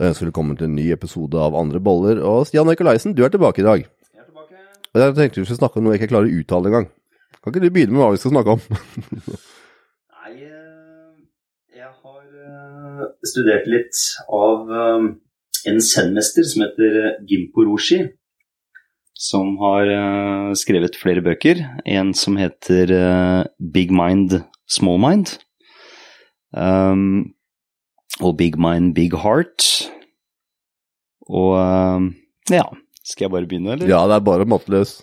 Da ønsker velkommen til en ny episode av Andre boller. Og Stian Nikolaisen, du er tilbake i dag. Jeg er tilbake. Og jeg tenkte vi skulle snakke om noe jeg ikke klarer å uttale engang. Kan ikke du begynne med hva vi skal snakke om? Nei, eh, jeg har eh, studert litt av eh, en zen-mester som heter Gimpo Roshi. Som har skrevet flere bøker. En som heter Big Mind, Small Mind. Um, og Big Mind, Big Heart. Og eh, ja, skal jeg bare begynne, eller? ja, det er bare måteløs.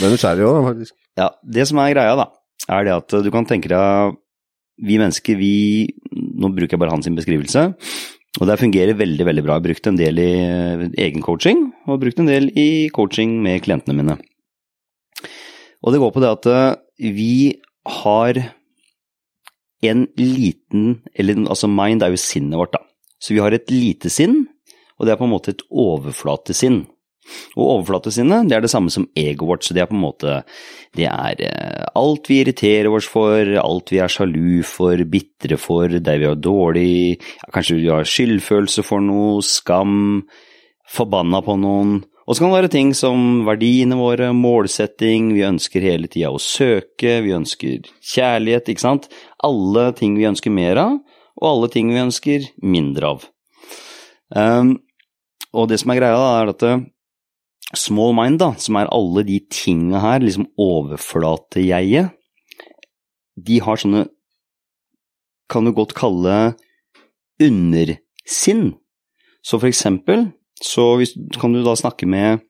Men nysgjerrig òg, faktisk. Ja, det som er greia, da, er det at du kan tenke deg Vi mennesker, vi Nå bruker jeg bare hans beskrivelse. Og det fungerer veldig veldig bra. Jeg har brukt en del i eh, egen coaching, og brukt en del i coaching med klientene mine. Og det går på det at eh, vi har en liten Eller altså mind er jo sinnet vårt, da. Så vi har et lite sinn, og det er på en måte et overflatesinn. Og overflatesinnet det er det samme som egoet vårt, så det er på en måte Det er eh, alt vi irriterer oss for, alt vi er sjalu for, bitre for, der vi har dårlig Kanskje vi har skyldfølelse for noe, skam, forbanna på noen. Og så kan det være ting som verdiene våre, målsetting, vi ønsker hele tida å søke, vi ønsker kjærlighet, ikke sant. Alle ting vi ønsker mer av, og alle ting vi ønsker mindre av. Um, og det som er greia, da, er at small mind, da, som er alle de tinga her, liksom overflate-jeget, de har sånne kan du godt kalle undersinn. Så for eksempel så hvis, kan du da snakke med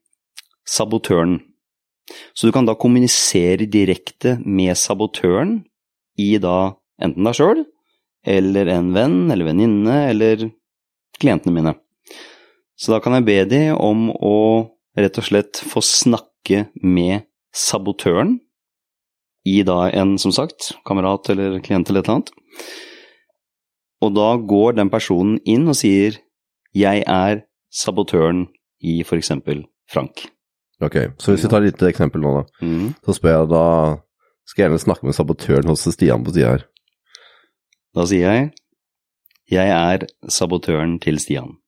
sabotøren. Så du kan da kommunisere direkte med sabotøren i da enten deg sjøl, eller en venn eller venninne, eller klientene mine. Så da kan jeg be de om å rett og slett få snakke med sabotøren i da en, som sagt, kamerat eller klient eller et eller annet. Og da går den personen inn og sier 'jeg er sabotøren i eksempel Frank'. Ok, så hvis vi tar et lite eksempel nå, da. Mm. Så spør jeg da Skal jeg gjerne snakke med sabotøren hos Stian på sida her. Da sier jeg 'jeg er sabotøren til Stian'.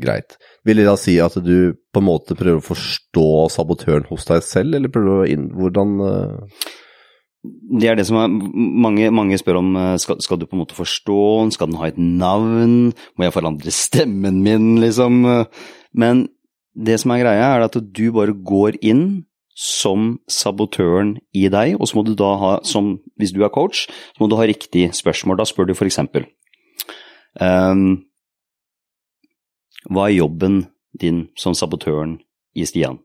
Greit. Vil det da si at du på en måte prøver å forstå sabotøren hos deg selv, eller prøver du å inn... Hvordan uh... Det er det som er, mange, mange spør om eh, skal, skal du på en måte forstå den, skal den ha et navn, må jeg forandre stemmen min, liksom. Men det som er greia, er at du bare går inn som sabotøren i deg, og så må du da ha, som hvis du er coach, så må du ha riktig spørsmål. Da spør du for eksempel um, Hva er jobben din som sabotøren i Stian?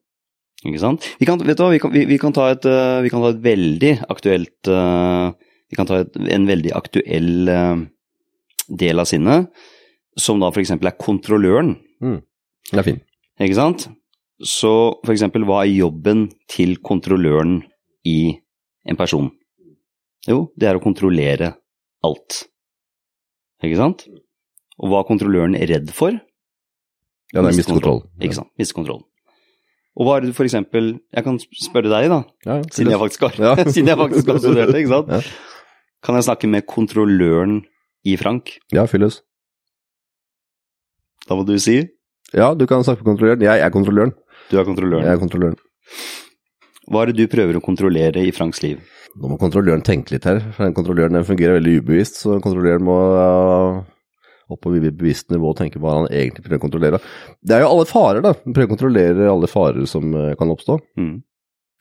Ikke sant? Vi kan, vet du hva, vi kan, vi, vi kan, ta, et, uh, vi kan ta et veldig aktuelt uh, Vi kan ta et, en veldig aktuell uh, del av sinnet, som da f.eks. er kontrolløren. mm. Det er fin. Ikke sant? Så eksempel, hva er jobben til kontrolløren i en person? Jo, det er å kontrollere alt. Ikke sant? Og hva er kontrolløren redd for? Ja, det er miskontroll. Ikke sant? Miste kontroll. Og hva er det du eksempel Jeg kan spørre deg, da, Ja, siden jeg faktisk har, Ja. siden jeg faktisk har studert det, ikke sant? Kan jeg snakke med kontrolløren i Frank? Ja, fyll. Da må du si Ja, du kan snakke med kontrolløren. Jeg er kontrolløren. du er kontrolløren. Jeg er kontrolløren. Hva er det du prøver å kontrollere i Franks liv? Nå må kontrolløren tenke litt her, for den kontrolløren den fungerer veldig ubevisst, så kontrolløren må uh, opp på bevisst nivå og tenke hva han egentlig prøver å kontrollere. Det er jo alle farer, da. Han prøver å kontrollere alle farer som uh, kan oppstå. Mm.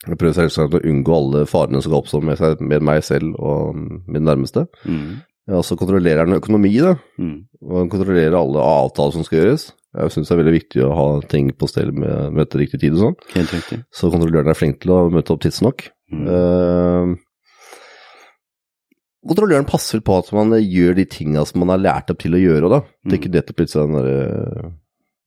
Jeg prøver selvsagt å unngå alle farene som kan oppstå med, seg, med meg selv og min nærmeste. Mm. Ja, så kontrollerer han økonomi, da. Mm. Og han kontrollerer alle avtaler som skal gjøres. Jeg syns det er veldig viktig å ha ting på stell med møte riktig tid og sånn. Så kontrolløren er flink til å møte opp tidsnok. Mm. Eh, kontrolløren passer på at man gjør de tinga som man har lært opp til å gjøre, da. Det er ikke nettopp litt den der,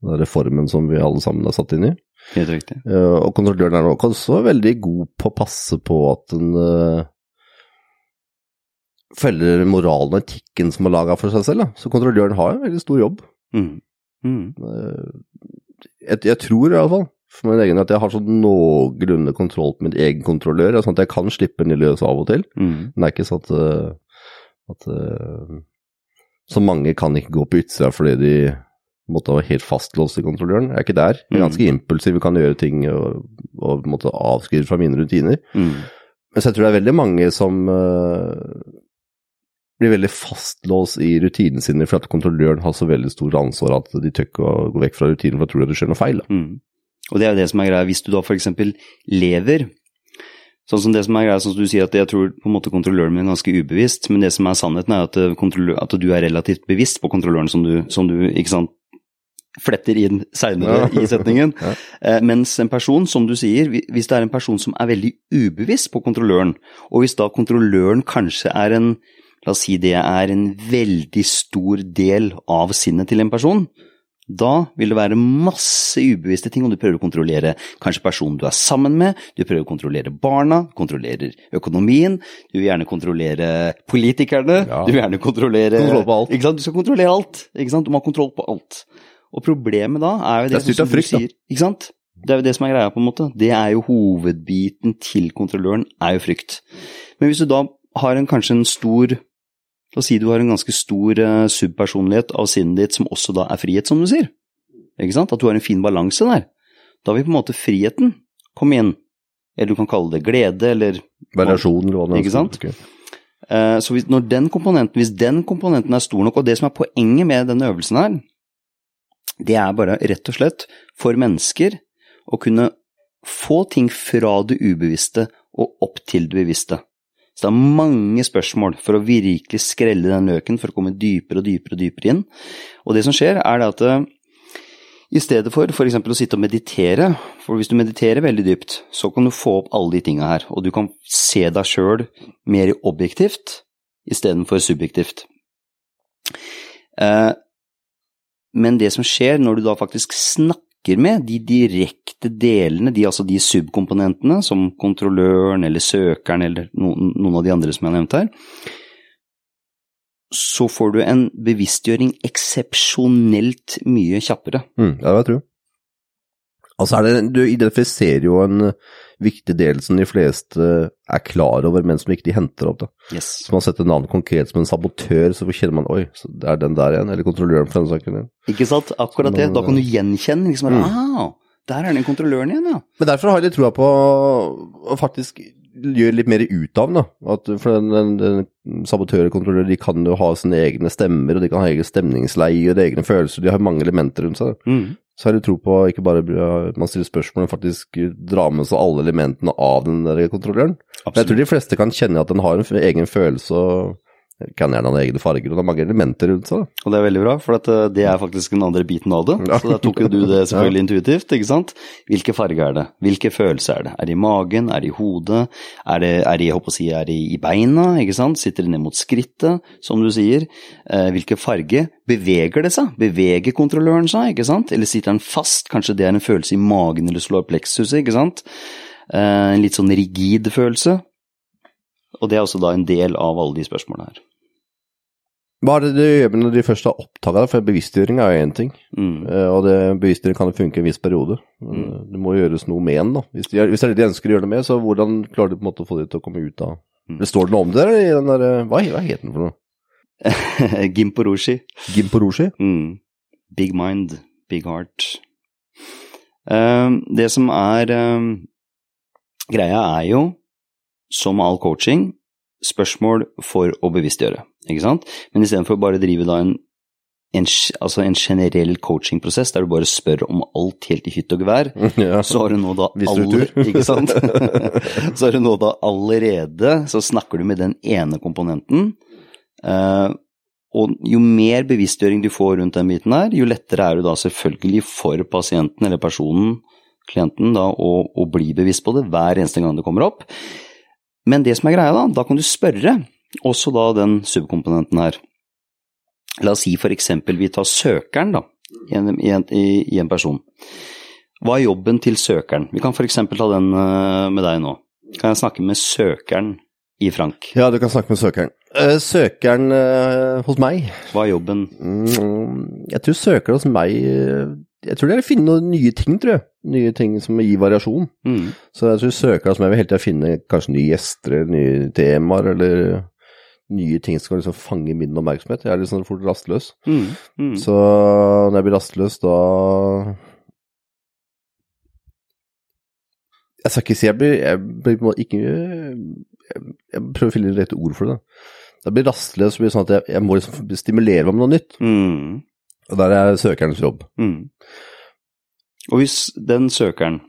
den der reformen som vi alle sammen er satt inn i. Helt riktig. Uh, og kontrolløren er nok også veldig god på å passe på at den uh, følger moralen og etikken som er laga for seg selv. Da. Så kontrolløren har en veldig stor jobb. Mm. Mm. Uh, jeg, jeg tror i alle fall, for min egen, at jeg har sånn noenlunde kontroll på min egen kontrollør, sånn at jeg kan slippe den løs av og til. Mm. Men det er ikke sånn at, eh, at eh, Så mange kan ikke gå på utsida fordi de måtte være helt fastlåst i kontrolløren. Jeg er ikke der. Jeg er ganske impulsiv, vi kan gjøre ting og, og måtte avskrive fra mine rutiner. Mm. Men så jeg tror det er veldig mange som eh, blir veldig fastlåst i rutinene sine for at kontrolløren har så veldig stort ansvar at de tør ikke å gå vekk fra rutinen for å tro at det skjer noe feil. Da. Mm. Og det er jo det som er greia. Hvis du da f.eks. lever Sånn som det som er greia, sånn som du sier at jeg tror på en måte kontrolløren min er ganske ubevisst, men det som er sannheten er at, eh, at du er relativt bevisst på kontrolløren som du, som du ikke sant, fletter inn seinere Ja. i setningen. Ja. Eh, mens en person, som du sier, hvis det er en person som er veldig ubevisst på kontrolløren, og hvis da kontrolløren kanskje er en, la oss si det er en veldig stor del av sinnet til en person, da vil det være masse ubevisste ting, og du prøver å kontrollere kanskje personen du er sammen med, du prøver å kontrollere barna, kontrollerer økonomien, du vil gjerne kontrollere politikerne, Ja. du vil gjerne kontrollere Kontroll. Ikke sant? Du skal kontrollere alt, ikke sant? Du må ha kontroll på alt. Og problemet da er jo det, Det er styrt av som du frykt, sier, Ikke sant? Det er jo det som er greia, på en måte. Det er jo hovedbiten til kontrolløren, er jo frykt. Men hvis du da har en, kanskje en stor La oss si du har en ganske stor eh, subpersonlighet av sinnet ditt som også da er frihet, som du sier. Ikke sant? At du har en fin balanse der. Da vil på en måte friheten komme inn. Eller du kan kalle det glede, eller Variasjon, eller hva det Ikke er. sant? Eh, Så hvis, når den komponenten, hvis den komponenten er stor nok, og det som er poenget med denne øvelsen her, det er bare rett og slett for mennesker å kunne få ting fra det ubevisste og opp til det bevisste. Så det er mange spørsmål for å virkelig skrelle den løken, for å komme dypere og dypere og dypere inn. Og det som skjer, er at eh, i stedet for f.eks. å sitte og meditere, for hvis du mediterer veldig dypt, så kan du få opp alle de tinga her, og du kan se deg sjøl mer objektivt istedenfor subjektivt. Eh, men det som skjer når du da faktisk snakker med de direkte delene, de, altså de subkomponentene, som kontrolløren eller søkeren eller noen av de andre som jeg har nevnt her, så får du en bevisstgjøring eksepsjonelt mye kjappere. Mm, ja, det vil jeg tro. Altså er det, du identifiserer jo en eh, viktig del som de fleste er klar over, men som ikke de henter opp. da. Yes. Så man setter navnet konkret som en sabotør, så kjenner man oi, så det er den der igjen, eller kontrolløren for denne saken. igjen. Ikke sant? Akkurat det. Da kan du gjenkjenne liksom Mm. ah, der er den kontrolløren igjen, ja. Men derfor har jeg litt troa på å faktisk gjøre litt mer ut av den. da. At for den, den, den sabotører og kontrollører de kan jo ha sine egne stemmer, og de kan ha egen stemningsleie og egne følelser. De har mange elementer rundt seg. Mm. Så har jeg tro på ikke bare at man stiller spørsmål, men faktisk drar med seg alle elementene av den der kontrolløren. Men jeg tror de fleste kan kjenne at den har en egen følelse og kan gjerne ha egne farger, og det er mange elementer rundt seg. Og det er veldig bra, for at eh, det er faktisk den andre biten av det. Ja. Så da tok jo du det selvfølgelig intuitivt, ikke sant. Hvilke farger er det? Hvilke følelser er det? Er det i magen? Er det i hodet? Er det, er det, jeg håper å si, er det i beina? Ikke sant? Sitter det ned mot skrittet, som du sier? Eh, hvilke farge? Beveger det seg? Beveger kontrolløren seg, ikke sant? Eller sitter den fast? Kanskje det er en følelse i magen eller solar plexuset, ikke sant? Eh, en litt sånn rigid følelse. Og det er også da en del av alle de spørsmålene her. Hva er det du gjør når de først har oppdaga det? For bevisstgjøring er jo én ting, Mm. eh, og det, bevisstgjøring kan jo funke en viss periode. Mm. Det må gjøres noe med den, da. Hvis, de, hvis det er det de ønsker å gjøre det med, så hvordan klarer du på en måte å få det til å komme ut av Mm. Det Står det noe om det der, i den der eh, Hva, hva heter den for noe? Gimporoshi. Gimporoshi? Mm. Big mind, big heart. Um, det som er um, greia, er jo, som all coaching, spørsmål for å bevisstgjøre, ikke sant? Men istedenfor bare å drive da en, en, altså en generell coachingprosess der du bare spør om alt helt i hytt og gevær, ja. så har du nå da aller, ikke sant? så har du nå da allerede, så snakker du med den ene komponenten, eh, og jo mer bevisstgjøring du får rundt den biten her, jo lettere er det da selvfølgelig for pasienten eller personen, klienten, da, å, å bli bevisst på det hver eneste gang det kommer opp. Men det som er greia da, da kan du spørre også da den subkomponenten her. La oss si for eksempel vi tar søkeren da, i en, i en, i, en person. Hva er jobben til søkeren? Vi kan for eksempel ta den eh, med deg nå. Kan jeg snakke med søkeren i Frank? ja, du kan snakke med søkeren. Eh, søkeren eh, hos meg Hva er jobben? mm, Jeg tror søkeren hos meg Jeg tror det er å finne noen nye ting, tror jeg. Nye ting som gir variasjon. Mm. Så jeg tror søkeren hos meg vil hele tida finne kanskje nye gjester nye temaer, eller nye ting som kan liksom fange min oppmerksomhet. Jeg er litt sånn fort rastløs. Mm. Mm. Så når jeg blir rastløs, da Jeg skal ikke si jeg blir, jeg blir ikke jeg, jeg prøver å finne det rette ord for det. Da blir rastløs, så blir det sånn at jeg, jeg må liksom stimulere meg med noe nytt. Mm. Og der er søkerens jobb. Mm. Og hvis den søkeren,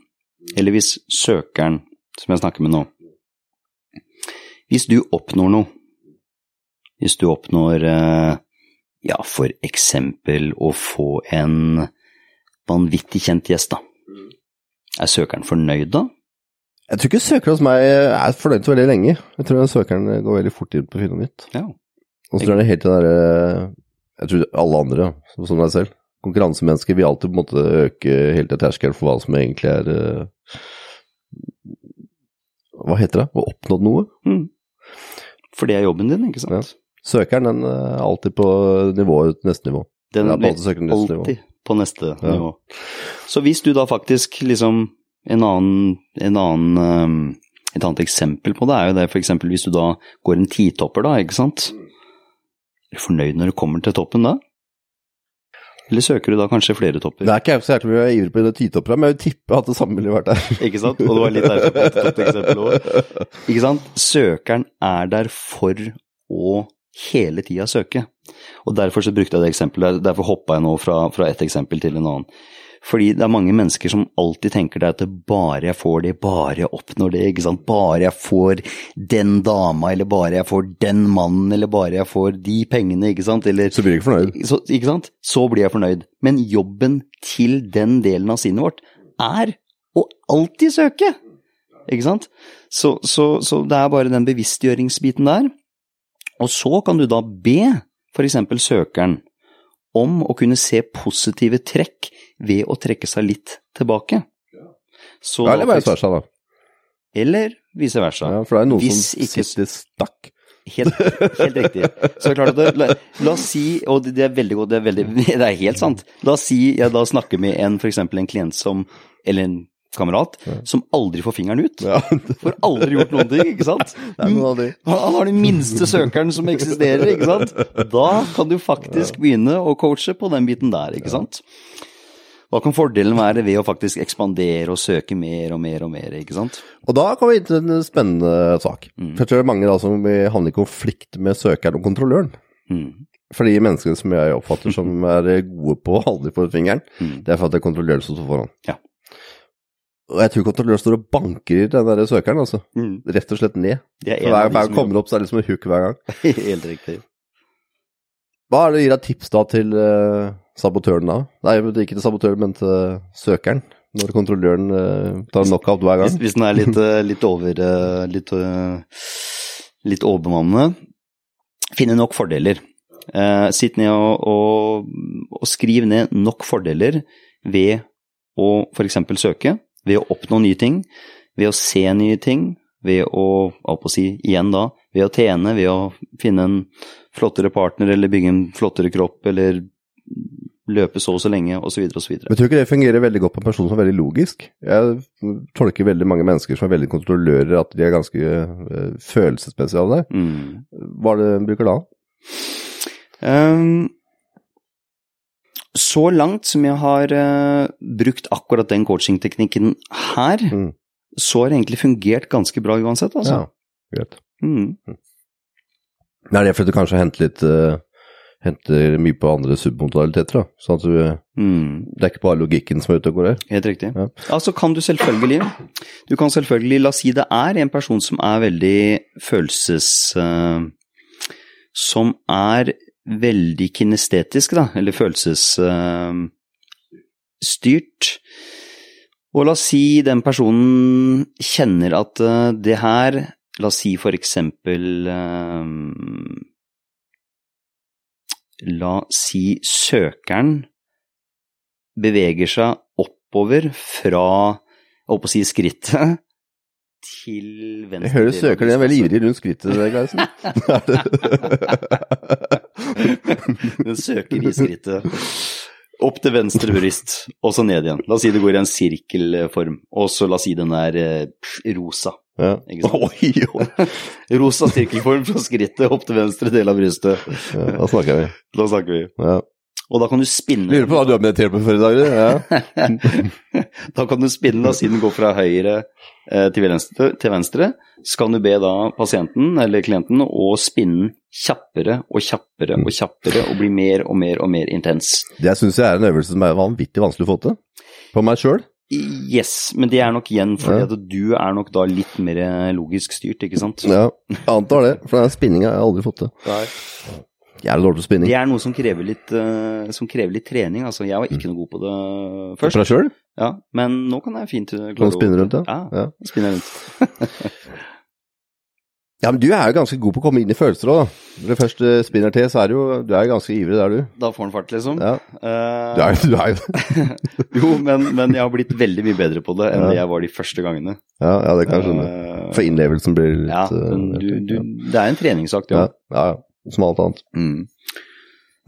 eller hvis søkeren som jeg snakker med nå Hvis du oppnår noe, hvis du oppnår eh, ja, for eksempel å få en vanvittig kjent gjest, da. Er søkeren fornøyd da? Jeg tror ikke søkeren hos meg er fornøyd så veldig lenge. Jeg tror søkeren går veldig fort inn på å finne noe nytt. Ja. Og så tror jeg det er helt til den derre Jeg tror alle andre, som, som deg selv, konkurransemennesker vil alltid på en måte øke helt til terskelen for hva som egentlig er eh, Hva heter det? Å oppnådd noe? Mm. For det er jobben din, ikke sant? Ja. Søkeren den er alltid på nivået neste nivå. Den er alltid neste nivå. på neste Ja. nivå. Så hvis du da faktisk liksom En annen, en annen ehm, Et annet eksempel på det er jo det eksempel hvis du da går en titopper, da, ikke sant. Er du fornøyd når du kommer til toppen da? Eller søker du da kanskje flere topper? Det er ikke jeg så hjertelig mye ivrig på det titopper, men jeg vil tippe at det samme ville vært der. Ikke sant? Og det var litt derfor tok et eksempel òg. Ikke sant? Søkeren er der for å hele tida søke. Og derfor så brukte jeg det eksempelet, derfor hoppa jeg nå fra, fra et eksempel til en annen. Fordi det er mange mennesker som alltid tenker det at det bare jeg får det, bare jeg oppnår det, ikke sant. Bare jeg får den dama, eller bare jeg får den mannen, eller bare jeg får de pengene, ikke sant. Eller Så blir jeg ikke fornøyd. så, ikke sant? Så blir jeg fornøyd. Men jobben til den delen av sinnet vårt er å alltid søke. Ikke sant? Så, så, så det er bare den bevisstgjøringsbiten der. Og så kan du da be f.eks. søkeren om å kunne se positive trekk ved å trekke seg litt tilbake. Så Ja, eller vice versa, da. Eller vice versa. Ja, for det er noen Hvis som ikke- sitter stakk. Helt, helt riktig. Så det er klart at det, la, la oss si, og det, er veldig godt, det er, veldig, det er helt sant. La oss si jeg da snakker med en f.eks. en klient som, eller en kamerat, som aldri får fingeren ut. Ja, Får aldri gjort noen ting, ikke sant? de. Han har den minste søkeren som eksisterer, ikke sant? Da kan du faktisk begynne å coache på den biten der, ikke sant? Hva kan fordelen være ved å faktisk ekspandere og søke mer og mer og mer, ikke sant? Og da kommer vi til en spennende sak. Mm. For jeg tror det er mange da som havner havne i konflikt med søkeren og kontrolløren. Mm. For de menneskene som jeg oppfatter som er gode på å holde på fingeren, Mm. det er for at det er kontrolløren som står foran. Ja. Og jeg tror kontrolløren står og banker i den der søkeren, altså. Mm. Rett og slett ned. Er hver gang han kommer opp, så er det liksom en hook hver gang. Helt riktig. Hva er det du gir av tips da til uh, sabotøren da? Nei, ikke til sabotøren, men til søkeren. Når kontrolløren uh, tar knockout hver gang. hvis den er litt, uh, litt over litt, litt overbemannende, finne nok fordeler. Sitt ned og, og, og skriv ned nok fordeler ved å f.eks. søke, ved å oppnå nye ting, ved å se nye ting, ved å, hva på å si, igjen da, ved å tjene, ved å finne en flottere partner, eller bygge en flottere kropp, eller løpe så og så lenge, osv., osv. Men tror tror ikke det fungerer veldig godt på en person som er veldig logisk. Jeg tolker veldig mange mennesker som er veldig kontrollører, at de er ganske uh, følelsesmessige av det. Mm. Hva er det de bruker da? Ehm, så langt som jeg har uh, brukt akkurat den coachingteknikken her, Mm. så har det egentlig fungert ganske bra uansett, altså. Ja, greit. Mm. Det er fordi du kanskje henter litt uh, henter mye på andre submodaliteter, da. Sånn at du, Mm. det er ikke bare logikken som er ute og går her. Helt riktig. Ja. Altså kan du selvfølgelig Du kan selvfølgelig, la oss si det er en person som er veldig følelses... Uh, som er veldig kinestetisk, da, eller følelsesstyrt. og la oss si den personen kjenner at eh, det her La oss si for eksempel La La si søkeren beveger seg oppover fra jeg holdt på å si skrittet til venstre. Jeg hører du søker deg veldig ivrig rundt skrittet, Gleisen. Den søker i skrittet. Opp til venstre bryst, og så ned igjen. La oss si det går i en sirkelform, og så la oss si den er eh, rosa. Ja. Oi, oi. Rosa sirkelform fra skrittet opp til venstre del av brystet. Ja, da snakker vi. Da snakker vi. Ja. Og da kan du spinne Lurer på hva du har meditert på før i dag? Ja. Da kan du spinne, da, siden den går fra høyre eh, til venstre, til venstre, så kan du be da pasienten eller klienten å spinne kjappere og kjappere og kjappere og bli mer og mer og mer intens. Det syns jeg er en øvelse som er vanvittig vanskelig å få til. På meg sjøl. Yes, men det er nok igjen fordi Ja. at du er nok da litt mer logisk styrt, ikke sant? Ja, jeg antar det. For den spinninga har jeg aldri fått til. Jævlig dårlig på spinning. Det er noe som krever litt, uh, som krever litt trening. Altså, jeg var ikke noe god på det For først, deg sjøl? ja, men nå kan jeg fint klare å du spinne rundt, ja? Ja, Ja. spinne rundt. Ja, men du er jo ganske god på å komme inn i følelser òg, da. Når du først eh, spinner til, så er du jo Du er jo ganske ivrig der, du. Da får han fart, liksom. Ja. Eh, Du er, du er jo jo, men, men jeg har blitt veldig mye bedre på det enn Ja. jeg var de første gangene. Ja, ja det kan jeg skjønne. Eh, For innlevelsen blir litt ja, eh, men du, du, det er en treningssak, det ja, ja, ja. Som alt annet. Mm.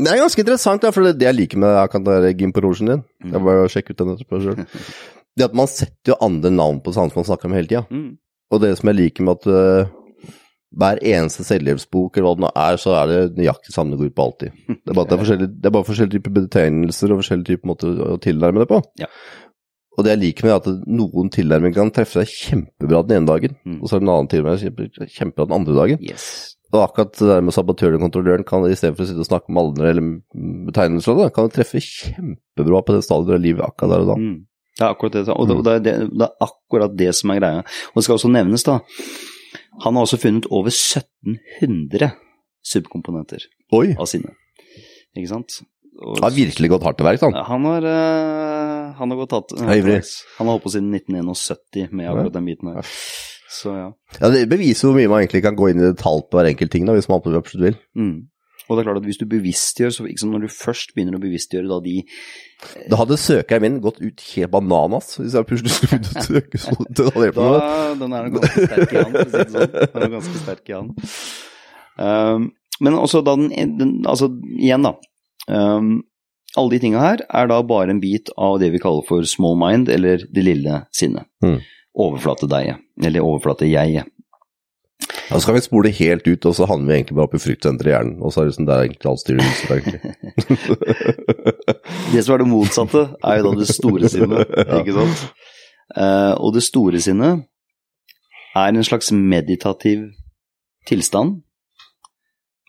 Det er ganske interessant, for det, det jeg liker med den din Mm. Jeg bare sjekke ut den etterpå sjøl. Det at man setter jo andre navn på samme som man snakker om hele tida. Mm. Og det som jeg liker med at uh, hver eneste selvhjelpsbok eller hva det nå er, så er det nøyaktig samme ord på alltid. Det er bare, det er forskjellige, det er bare forskjellige typer betegnelser og forskjellige typer måter å tilnærme det på. Ja. Og det jeg liker med er at noen tilnærminger kan treffe deg kjempebra den ene dagen, Mm. og så er det en annen tilnærming kjempebra den andre dagen. Yes. Og akkurat det der med sabotøren og kontrolløren kan i stedet for å sitte og snakke om aldre eller betegnelser, da, kan du treffe kjempebra på det stadiet av livet akkurat der og da. Mm. Det er akkurat det, og det, det, er det, det er akkurat det som er greia. Og det skal også nevnes, da. Han har også funnet over 1700 subkomponenter Oi! av sine. Ikke sant? Og, Han har virkelig gått hardt til verks, han. han har, uh, han har gått hardt. Uh. Han har holdt på siden 1971 med akkurat den biten her. Så ja. Ja, Det beviser hvor mye man egentlig kan gå inn i detalj på hver enkelt ting, da, hvis man absolutt vil. Mm. Og det er klart at hvis du bevisstgjør, så liksom når du først begynner å bevisstgjøre da de Da hadde søkeren min gått ut helt bananas hvis jeg plutselig skulle begynt å søke så detaljert på Da, noe. den er ganske sterk i han, for å si det sånn. Den er ganske sterk i han. Um, men også da den, den Altså, igjen, da. Um, alle de tinga her er da bare en bit av det vi kaller for small mind, eller det lille sinnet. Mm. Overflate-deg, eller overflate-jeg. Da skal vi spole helt ut, og så havner vi egentlig bare oppe i fryktsenteret i hjernen. Og så er det sånn, det er egentlig alt styrer huset, egentlig. Det som er det motsatte, er jo da det store sinnet, ikke sant? Uh, og det store sinnet er en slags meditativ tilstand.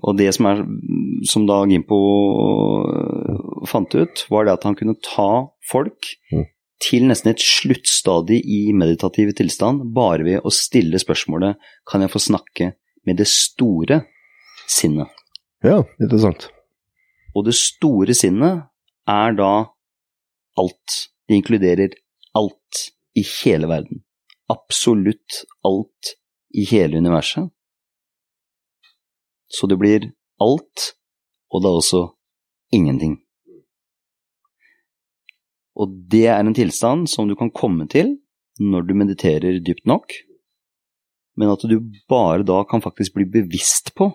Og det som, er, som da Gimpo øh, fant ut, var det at han kunne ta folk Mm. Til nesten et sluttstadie i meditativ tilstand, bare ved å stille spørsmålet kan jeg få snakke med det store sinnet. Ja, interessant. Og det store sinnet er da alt. Det inkluderer alt i hele verden. Absolutt alt i hele universet. Så det blir alt, og det er også ingenting. Og det er en tilstand som du kan komme til når du mediterer dypt nok, men at du bare da kan faktisk bli bevisst på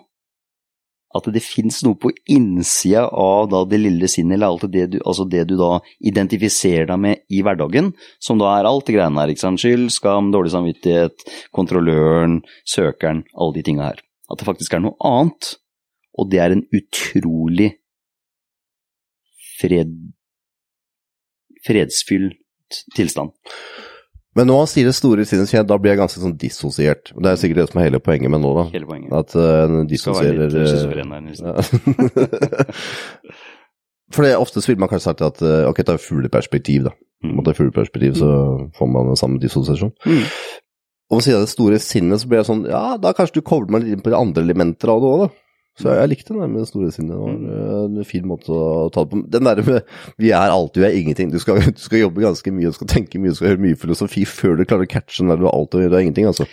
at det fins noe på innsida av det lille sinnet, eller alt det du, altså det du da identifiserer deg med i hverdagen, som da er alt det greiene her, ikke sant, skyld, skam, dårlig samvittighet, kontrolløren, søkeren, alle de tinga her. At det faktisk er noe annet, og det er en utrolig fred, fredsfylt tilstand. Men når han sier det store sinnet, da blir jeg ganske sånn dissosiert. Det er sikkert det som er hele poenget med nå, da. Hele poenget. At uh, en være dissosierer eh. For det, ofte så vil man kanskje sagt at eh, ok, ta fugleperspektiv, da. Mm. en måte fugleperspektiv, så får man den samme dissosiasjon. Mm. Og ved siden av det store sinnet, så blir jeg sånn Ja, da kanskje du kobler meg litt inn på de andre elementer av det òg, da. Så jeg likte den der med det store sinnet. Det var eh, en fin måte å ta det på. Den der med vi er alt, du er ingenting. Du skal, du skal jobbe ganske mye, du skal tenke mye, du skal høre mye filosofi før du klarer å catche den der du er alt og du er ingenting, altså.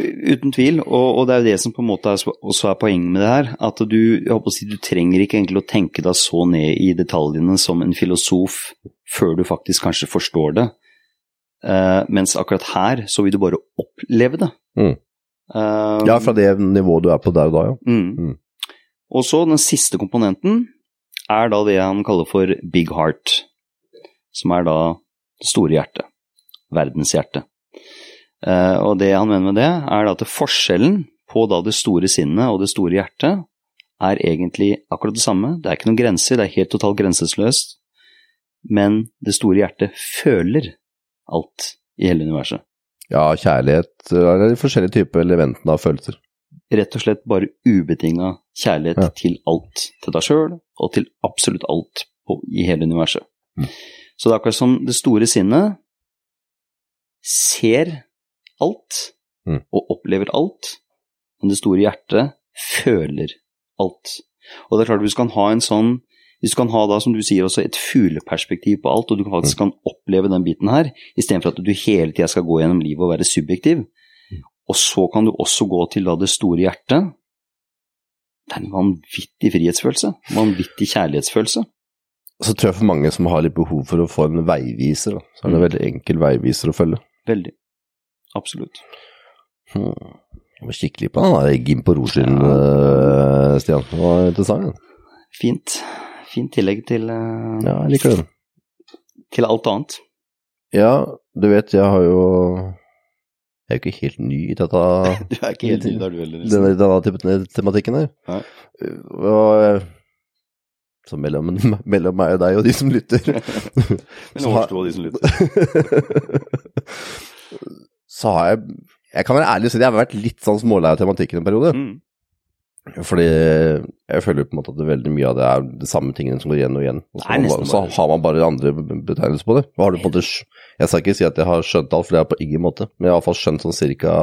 Uten tvil, og, og det er jo det som på en måte er, også er poenget med det her. At du, jeg håper å si, du trenger ikke egentlig å tenke deg så ned i detaljene som en filosof før du faktisk kanskje forstår det. Uh, mens akkurat her så vil du bare oppleve det. Mm. Uh, Ja, fra det nivået du er på der og da, ja. Mm. Mm. Og så den siste komponenten er da det han kaller for big heart, som er da det store hjertet, verdenshjertet. hjerte. og det han mener med det, er da at forskjellen på da det store sinnet og det store hjertet er egentlig akkurat det samme. Det er ikke noen grenser, det er helt totalt grenseløst. Men det store hjertet føler alt i hele universet. Ja, kjærlighet er de forskjellige typer elementene av følelser. Rett og slett bare ubetinga kjærlighet Ja. til alt. Til deg sjøl, og til absolutt alt på, i hele universet. Mm. Så det er akkurat som det store sinnet ser alt Mm. og opplever alt, men det store hjertet føler alt. Og det er klart, hvis du kan ha en sånn hvis du kan ha da, som du sier, også et fugleperspektiv på alt, og du faktisk kan oppleve den biten her, istedenfor at du hele tida skal gå gjennom livet og være subjektiv, og så kan du også gå til da det store hjertet, det er en vanvittig frihetsfølelse, vanvittig kjærlighetsfølelse. Så tror jeg for mange som har litt behov for å få en veiviser, så er det en Mm. veldig enkel veiviser å følge. Veldig. Absolutt. Hmm. Jeg må kikke litt på den der Gim på Roslyn, ja. Stian. Det var interessant. Fint. Fint tillegg til, eh, Ja, jeg liker den. til alt annet. Ja, du vet, jeg har jo Jeg er jo ikke helt ny i dette Du er ikke helt ny der, du heller. denne, denne typen tematikken her. Nei. Og, så mellom, mellom meg og deg og de som lytter Men overstå de som lytter. Så har jeg Jeg kan være ærlig og si at jeg har vært litt sånn smålei av tematikken en periode. Mm. Fordi jeg føler på en måte at det veldig mye av det er de samme tingene som går igjen og igjen. Og så, man så har man bare andre betegnelser på det. Har du på måte Jeg skal ikke si at jeg har skjønt alt, for det er på ingen måte. Men jeg har iallfall skjønt sånn cirka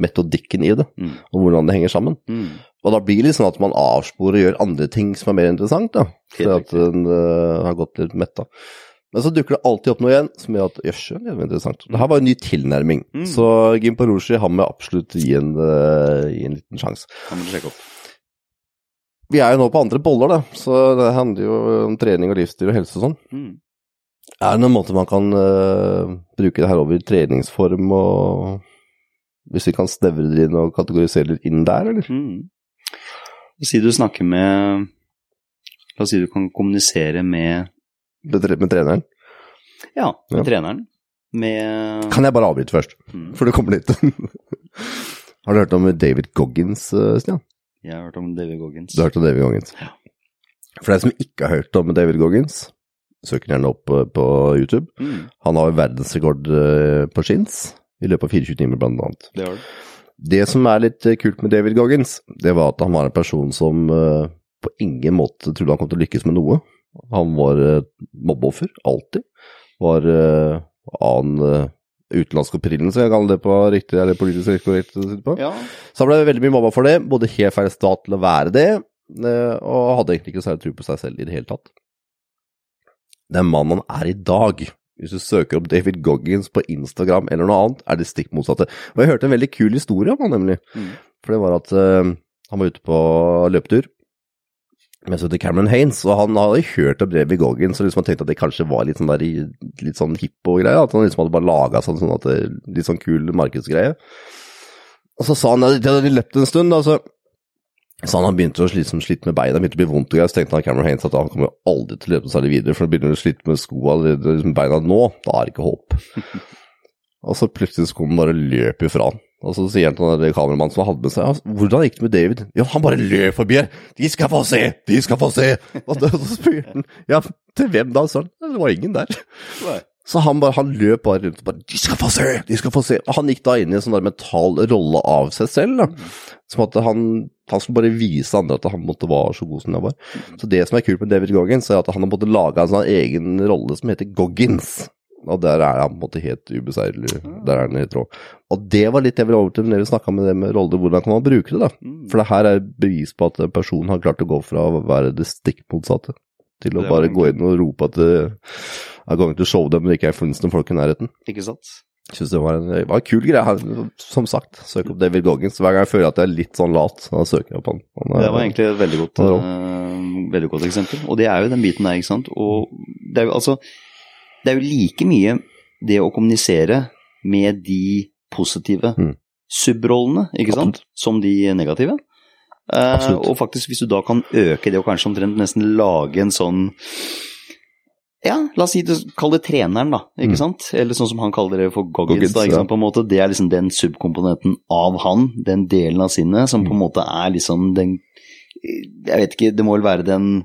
metodikken i det, Mm. og hvordan det henger sammen. Mm. Og da blir det litt sånn at man avsporer og gjør andre ting som er mer interessant, da. Fordi at den uh, har gått litt metta. Men så dukker det alltid opp noe igjen som gjør at jøss, det er interessant. Det her var en ny tilnærming. Mm. Så Gim Paroshi har med absolutt gi en, uh, gi en liten sjanse. Han må du sjekke opp. Vi er jo nå på andre boller, da, så det handler jo om trening og livsstil og helse og sånn. Mm. Er det noen måte man kan uh, bruke det her over i treningsform, og hvis vi kan snevre det inn og kategorisere det inn der, eller? Mm. Si du snakker med La oss si du kan kommunisere med Med, tre- med treneren? Ja, med Ja. treneren. Med Kan jeg bare avbryte først, Mm. før du kommer dit? har du hørt om David Goggins, øh, Stian? Jeg har hørt om David Goggins. Du har hørt om David Goggins? Ja. For deg som ikke har hørt om David Goggins, søk den gjerne opp på, på YouTube. Mm. Han har verdensrekord øh, på skins i løpet av 24 timer, blant annet. Det har du. Det som er litt eh, kult med David Goggins, det var at han var en person som eh, på ingen måte trodde han kom til å lykkes med noe. Han var uh, mobbeoffer, alltid. Var uh, annen uh, utenlandsk opprinnelse, jeg kaller det på riktig, eller politisk korrekt. Ja. Så han ble veldig mye mobba for det, bodde helt feil stat til å være det, eh, og hadde egentlig ikke særlig tro på seg selv i det hele tatt. Den mannen han er i dag, hvis du søker opp David Goggins på Instagram eller noe annet, er det stikk motsatte. Og jeg hørte en veldig kul historie om han nemlig, Mm. for det var at uh, han var ute på løpetur med så heter Cameron Haines, og han hadde hørt om David Goggins, og liksom tenkte at det kanskje var litt sånn der, litt sånn hippo-greie, at han liksom hadde bare laget sånn, sånn at det, litt sånn kul markedsgreie. Og så sa han at de hadde løpt en stund, da, så sa han han begynte å slite, slite med beina, begynte å bli vondt og greier, så tenkte han Cameron Haines at han kommer aldri til å løpe særlig videre, for han begynner å slite med skoa allerede liksom beina nå, da er det ikke håp. og så plutselig så kom han bare og løp ifra han. Og så sier han til kameramannen som hadde med seg, «Ja, hvordan gikk det med David? 'Jo, han bare løp forbi her. De skal få se, de skal få se. Og så så spurte han, ja, til hvem da? Så han, det var ingen der. Nei. Så han, bare, han løp bare rundt og bare De skal få se! De skal få se! Og han gikk da inn i en sånn der mental rolle av seg selv. da. Som at han, han skulle bare vise andre at han måtte være så god som han var. Så det som er kult med David Goggins, er at han har måttet lage en sånn egen rolle som heter Goggins. Og der er han på en måte helt ubeseirlig. Der er han helt rå. Og det var litt jeg ville over til når vi snakka med det med roller, hvordan kan man bruke det, da. Mm. For det her er bevis på at en person har klart å gå fra å være det stikk motsatte til å bare gå inn og rope at det er going to show them, men det ikke er noen folk i nærheten. Ikke sant? Jeg synes det var en, det var en kul greie. Som sagt, søk opp David Goggins. Hver gang jeg føler at jeg er litt sånn lat, da søker jeg opp han. han er- Det var egentlig et veldig godt, eh, veldig godt eksempel. Og det er jo den biten der, ikke sant. Og det er jo altså Det er jo like mye det å kommunisere med de positive Mm. subrollene, ikke sant, som de negative. Eh, og faktisk, hvis du da kan øke det og kanskje omtrent nesten lage en sånn Ja, la oss si det, kall det treneren, da, ikke Mm. sant? Eller sånn som han kaller det for Goggins, da, ikke sant? på en måte. Det er liksom den subkomponenten av han, den delen av sinnet, som på Mm. en måte er liksom den Jeg vet ikke, det må vel være den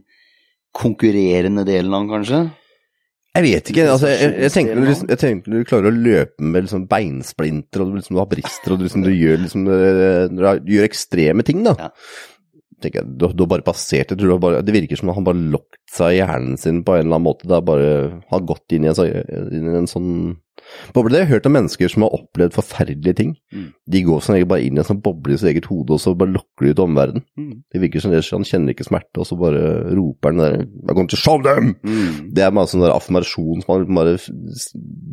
konkurrerende delen av han, kanskje? Jeg vet ikke. altså, jeg, jeg, tenker, du liksom, jeg når du klarer å løpe med liksom beinsplinter, og du, liksom, du har brister, og du, liksom, du gjør, liksom, eh, du gjør ekstreme ting, da. Ja. jeg, du, har bare passert det. har bare, Det virker som om han bare lokket seg i hjernen sin på en eller annen måte. Det er bare har gått inn i en, inn i en sånn boble. Det har jeg hørt om mennesker som har opplevd forferdelige ting. Mm. De går som regel bare inn i en sånn boble i sitt eget hode, og så bare lokker de ut omverdenen. Mm. Det virker som det, han kjenner ikke smerte, og så bare roper han der I'm going to show them! Mm. Det er bare sånn der affirmasjon som han bare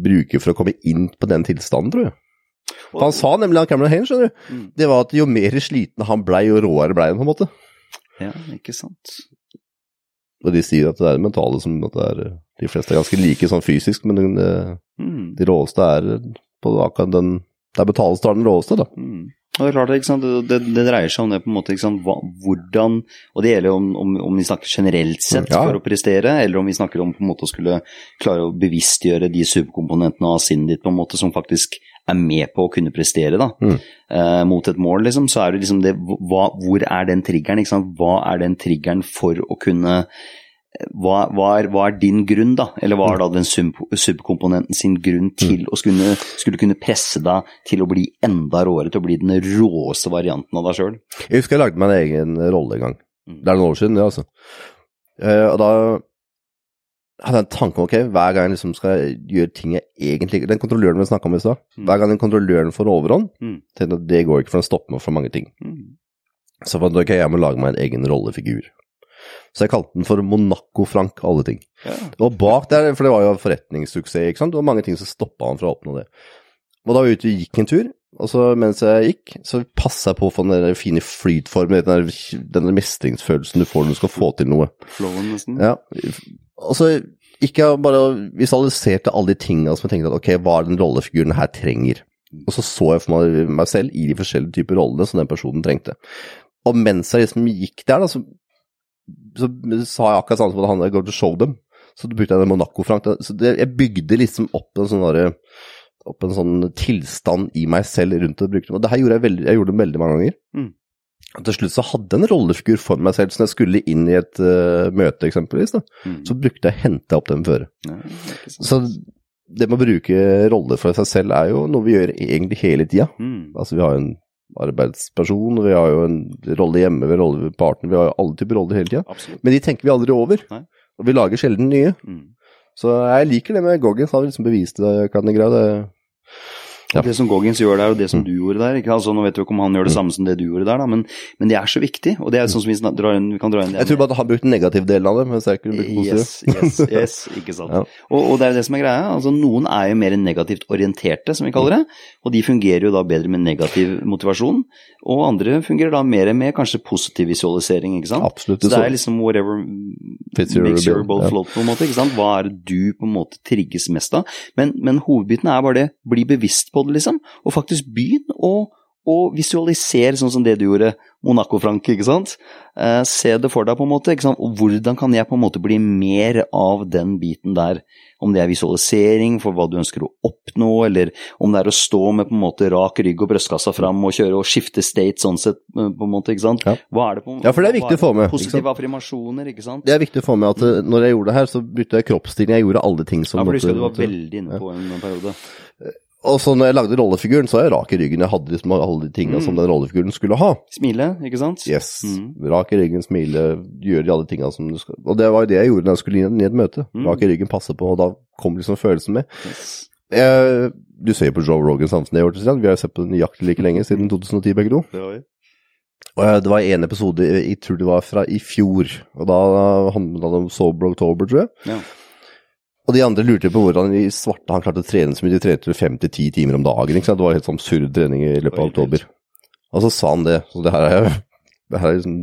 bruker for å komme inn på den tilstanden, tror jeg. For han sa nemlig, han Cameron Haines, skjønner du, Mm. det var at jo mer sliten han blei, jo råere blei han, på en måte. Ja, ikke sant. Og de sier at det er det mentale som det er De fleste er ganske like sånn fysisk, men den, eh, Mm. de råeste er på akkurat den Der betales tar den råeste, da. Mm. Og det er klart? Det, det, dreier seg om det på en måte? Hva, hvordan Og det gjelder om, om, om vi snakker generelt sett Ja. for å prestere, eller om vi snakker om på en måte å skulle klare å bevisstgjøre de subkomponentene av sinnet ditt på en måte som faktisk er med på å kunne prestere da, Mm. eh, mot et mål, liksom, så er det liksom det hva, Hvor er den triggeren? Hva er den triggeren for å kunne hva, hva, er, hva er din grunn, da? Eller hva er da den subkomponenten sin grunn til å skulle, skulle kunne presse deg til å bli enda råere, til å bli den råeste varianten av deg sjøl? Jeg husker jeg lagde meg en egen rolle en gang. Mm. Det er noen år siden, det, altså. Eh, og da hadde jeg en tanke om ok, hver gang jeg liksom skal gjøre ting jeg egentlig Den kontrolløren vi snakka om i stad, Mm. hver gang den kontrolløren får overhånd, Mm. tenkte jeg at det går ikke, for den stopper meg for mange ting. Mm. Så fant jeg ok, jeg må lage meg en egen rollefigur. Så jeg kalte den for Monaco-Frank, alle ting. Ja. Og bak der, for det var jo forretningssuksess, ikke sant, det var mange ting som stoppa han fra å oppnå det. Og da var jeg ute og gikk en tur, og så mens jeg gikk, så passa jeg på å få den der fine flytformen, den der, den der mestringsfølelsen du får når du skal få til noe. Flowen, nesten. Ja, og så gikk jeg bare og visualiserte alle de tingene som jeg tenkte at ok, hva er den rollefiguren her trenger? Og så så jeg for meg, meg selv i de forskjellige typer rollene som den personen trengte. Og mens jeg liksom gikk der, da, så, så sa jeg akkurat samme som han der, go to show them. Så brukte jeg det Monaco-Frank. Så det, jeg bygde liksom opp en sånn derre opp en sånn tilstand i meg selv rundt det. Brukte. Og det her gjorde jeg, veldig, jeg gjorde det veldig mange ganger. Mm. Og til slutt så hadde jeg en rollefigur for meg selv, så når jeg skulle inn i et uh, møte eksempelvis, da, Mm. så brukte jeg hente opp den føre. Ja. Så det med å bruke roller for seg selv er jo noe vi gjør egentlig hele tida. Mm. Altså vi har jo en arbeidsperson, vi har jo en rolle hjemme, vi har rolle ved partner, vi har jo alle typer roller hele tida. Men de tenker vi aldri over, Nei. og vi lager sjelden nye. Mm. Så jeg liker det med Goggins, han har liksom bevist det, kan jeg greie. Det, Ja. Det som Goggins gjør der, og det som Mm. du gjorde der ikke? Altså, Nå vet vi ikke om han gjør det samme som det du gjorde der, da, men, men det er så viktig. Og det er sånn som vi, drar inn, vi kan dra inn jeg tror bare at han brukte den negative delen av det, mens jeg kunne brukt den positive. Yes, yes, yes, ikke sant. Ja. og, og det er det som er greia. altså Noen er jo mer negativt orienterte, som vi kaller det. Og de fungerer jo da bedre med negativ motivasjon. Og andre fungerer da mer med kanskje positiv visualisering, ikke sant. Absolutt. Så det er liksom whatever makes your boat float, på en måte. ikke sant? Hva er det du på en måte trigges mest av? Men, men hovedbiten er bare det, bli bevisst på det, liksom. Og faktisk begynn å, å visualisere sånn som det du gjorde, Monaco-Frank, ikke sant. Eh, se det for deg, på en måte. ikke sant? Og hvordan kan jeg på en måte bli mer av den biten der? Om det er visualisering for hva du ønsker å oppnå, eller om det er å stå med på en måte rak rygg og brystkassa fram og kjøre og skifte state sånn sett, eh, på en måte, ikke sant. Ja. Hva er det på Ja, for det er viktig å få med, Positive affirmasjoner, ikke sant. Det er viktig å få med at eh, når jeg gjorde det her, så brukte jeg kroppsstilling. Jeg gjorde alle ting som Ja, for du husker du var veldig inne på en, en periode. Og så når jeg lagde rollefiguren, så var jeg rak i ryggen. Jeg hadde liksom alle de tingene Mm. som den rollefiguren skulle ha. Smile, ikke sant? Yes. Mm. Rak i ryggen, smile, gjøre de alle tingene som du skal Og det var jo det jeg gjorde når jeg skulle inn i et møte. Mm. Rak i ryggen, passe på, og da kom liksom følelsen med. Yes. Eh, du ser jo på Joe Rogan samtidig jeg Vi har jo sett på den nøyaktig like lenge, siden 2010 begge to. Det var vi. Og eh, det var en episode, jeg tror det var fra i fjor, og da handlet det om Sober October, tror jeg. Ja. Og de andre lurte på hvordan i svarte han klarte å trene så mye. De trente fem til ti timer om dagen. ikke sant? Det var helt sånn surr trening i løpet av oktober. Og så sa han det. Så det her er det her er liksom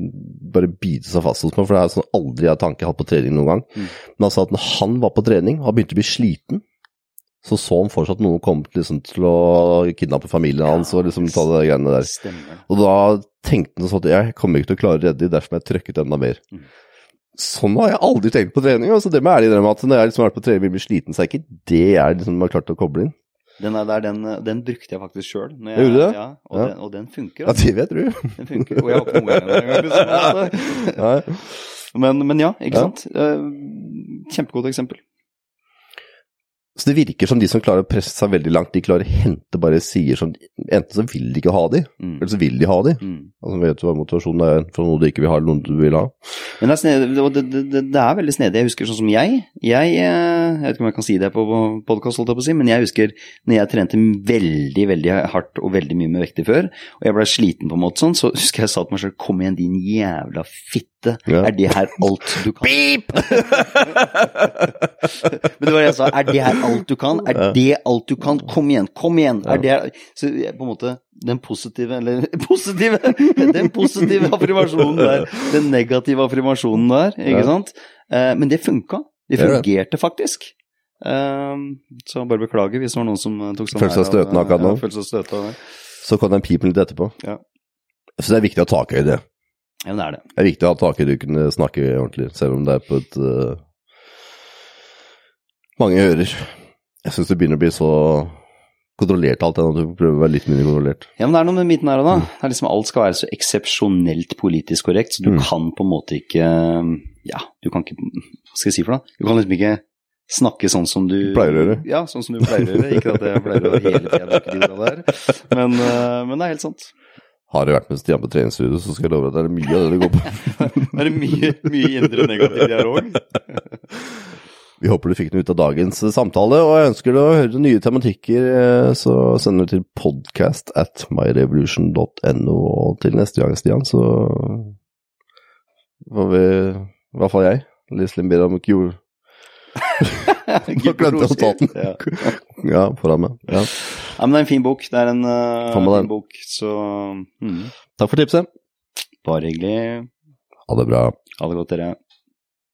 bare bite seg fast hos meg, for det er sånn aldri jeg har tanke hatt på trening noen gang. Mm. Men han sa at når han var på trening, han begynte å bli sliten, så så han fortsatt noen kom liksom, til å kidnappe familien hans og liksom ta de greiene der. Stemmer. Og da tenkte han sånn at jeg kommer ikke til å klare å redde dem, derfor må jeg trøkket enda mer. Mm. Sånn har jeg aldri tenkt på trening. Altså det må jeg ærlig innrømme at når jeg liksom har vært på trening og blir sliten, så er ikke det jeg liksom har klart å koble inn. Den, er der, den, den brukte jeg faktisk sjøl. Gjorde du det? Ja, og, Ja. Den, og den funker. Ja, Altså. det vet du. Den funker. Og jeg har ikke noe engang. Liksom. Men, men ja, ikke Ja. sant. Eh, Kjempegodt eksempel. Så det virker som de som klarer å presse seg veldig langt, de klarer å hente bare sider som Enten så vil de ikke ha de, Mm. eller så vil de ha de. Mm. Altså vet du hva motivasjonen er for noe du ikke vil ha, eller noe du vil ha. Men det er, snedig, det, det, det, det er veldig snedig. Jeg husker sånn som jeg. Jeg, eh, jeg vet ikke om jeg kan si det på podkast, holdt jeg på å si, men jeg husker når jeg trente veldig, veldig hardt og veldig mye med vekter før, og jeg ble sliten på en måte sånn, så husker jeg sa til meg selv Kom igjen, din jævla fitte. Ja. Er det her alt du kan? Beep! men det var det jeg sa. Er det her alt du kan? Er det alt du kan? Kom igjen, kom igjen. Er det her Så jeg, på en måte den positive, eller positive, den positive affirmasjonen der, den negative affirmasjonen der, ikke Ja. sant? Eh, men det funka. Det Det fungerte faktisk. Um, så bare beklager hvis det var noen som eh, tok seg Følte seg støtende akkurat nå. Ja. Så kom den pipen litt etterpå. Ja. Så det er viktig å ta tak i takhøyde. Ja, det er det. Det er viktig å ha takhøyde du kunne snakke ordentlig, selv om det er på et øh, Mange ører. Jeg syns det begynner å bli så kontrollert alt, enn at du prøver å være litt mindre kontrollert. Ja, men det er noe med biten her òg, da. Det er liksom Alt skal være så eksepsjonelt politisk korrekt, så du Mm. kan på en måte ikke Ja, du kan ikke Hva skal jeg si for noe? Du kan liksom ikke snakke sånn som du Pleier å gjøre. Ja, sånn som du pleier å gjøre. Ikke at jeg pleier å hele tida men, eh, men det er helt sant. Har du vært med Stian på treningsstudio, så skal jeg love deg at det er mye av det det går på. Det er mye, mye indre negativt dialog. Vi håper du fikk noe ut av dagens samtale, og jeg ønsker deg å høre nye tematikker, eh, så send det til podcast at myrevolution.no, og til neste gang, Stian, så får vi, i hvert fall jeg, Liselin Biram Kjol. Nå glemte jeg å ta den. Ja. Ja, foran meg. Ja. Ja, men det er en fin bok. Det er en uh, fin den. bok, så mm, Takk for tipset. bare hyggelig. Ha det bra. Ha det godt, dere.